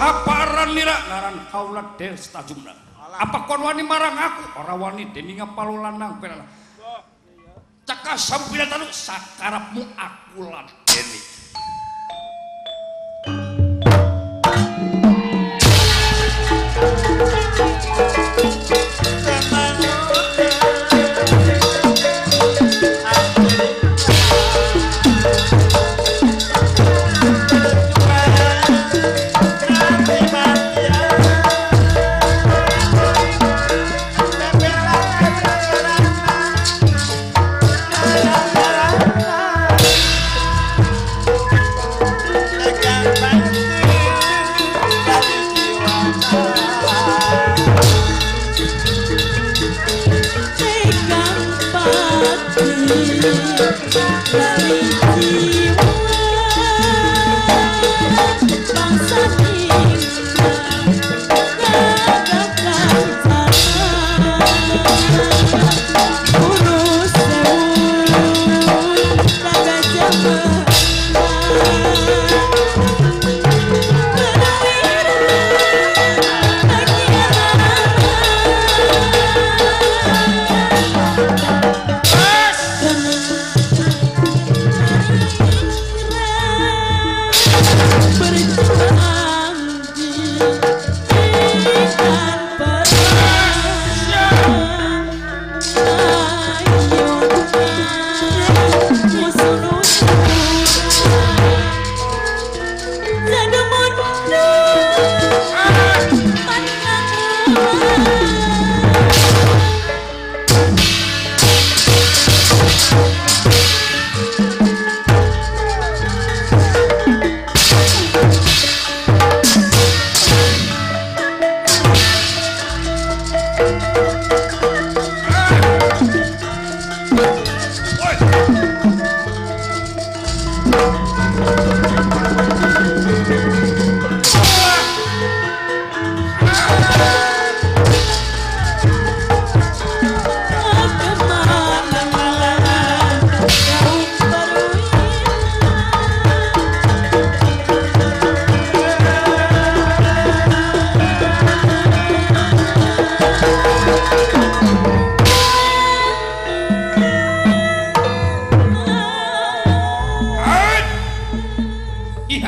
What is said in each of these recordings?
saparan nira ngaran kaulat der jumlah. Apa kon wani marang aku? Ora wani deninga palolanang pelana. Caka sampilan tanu sakarapmu aku ladeni. Thank you. But it's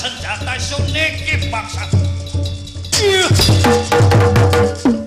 भा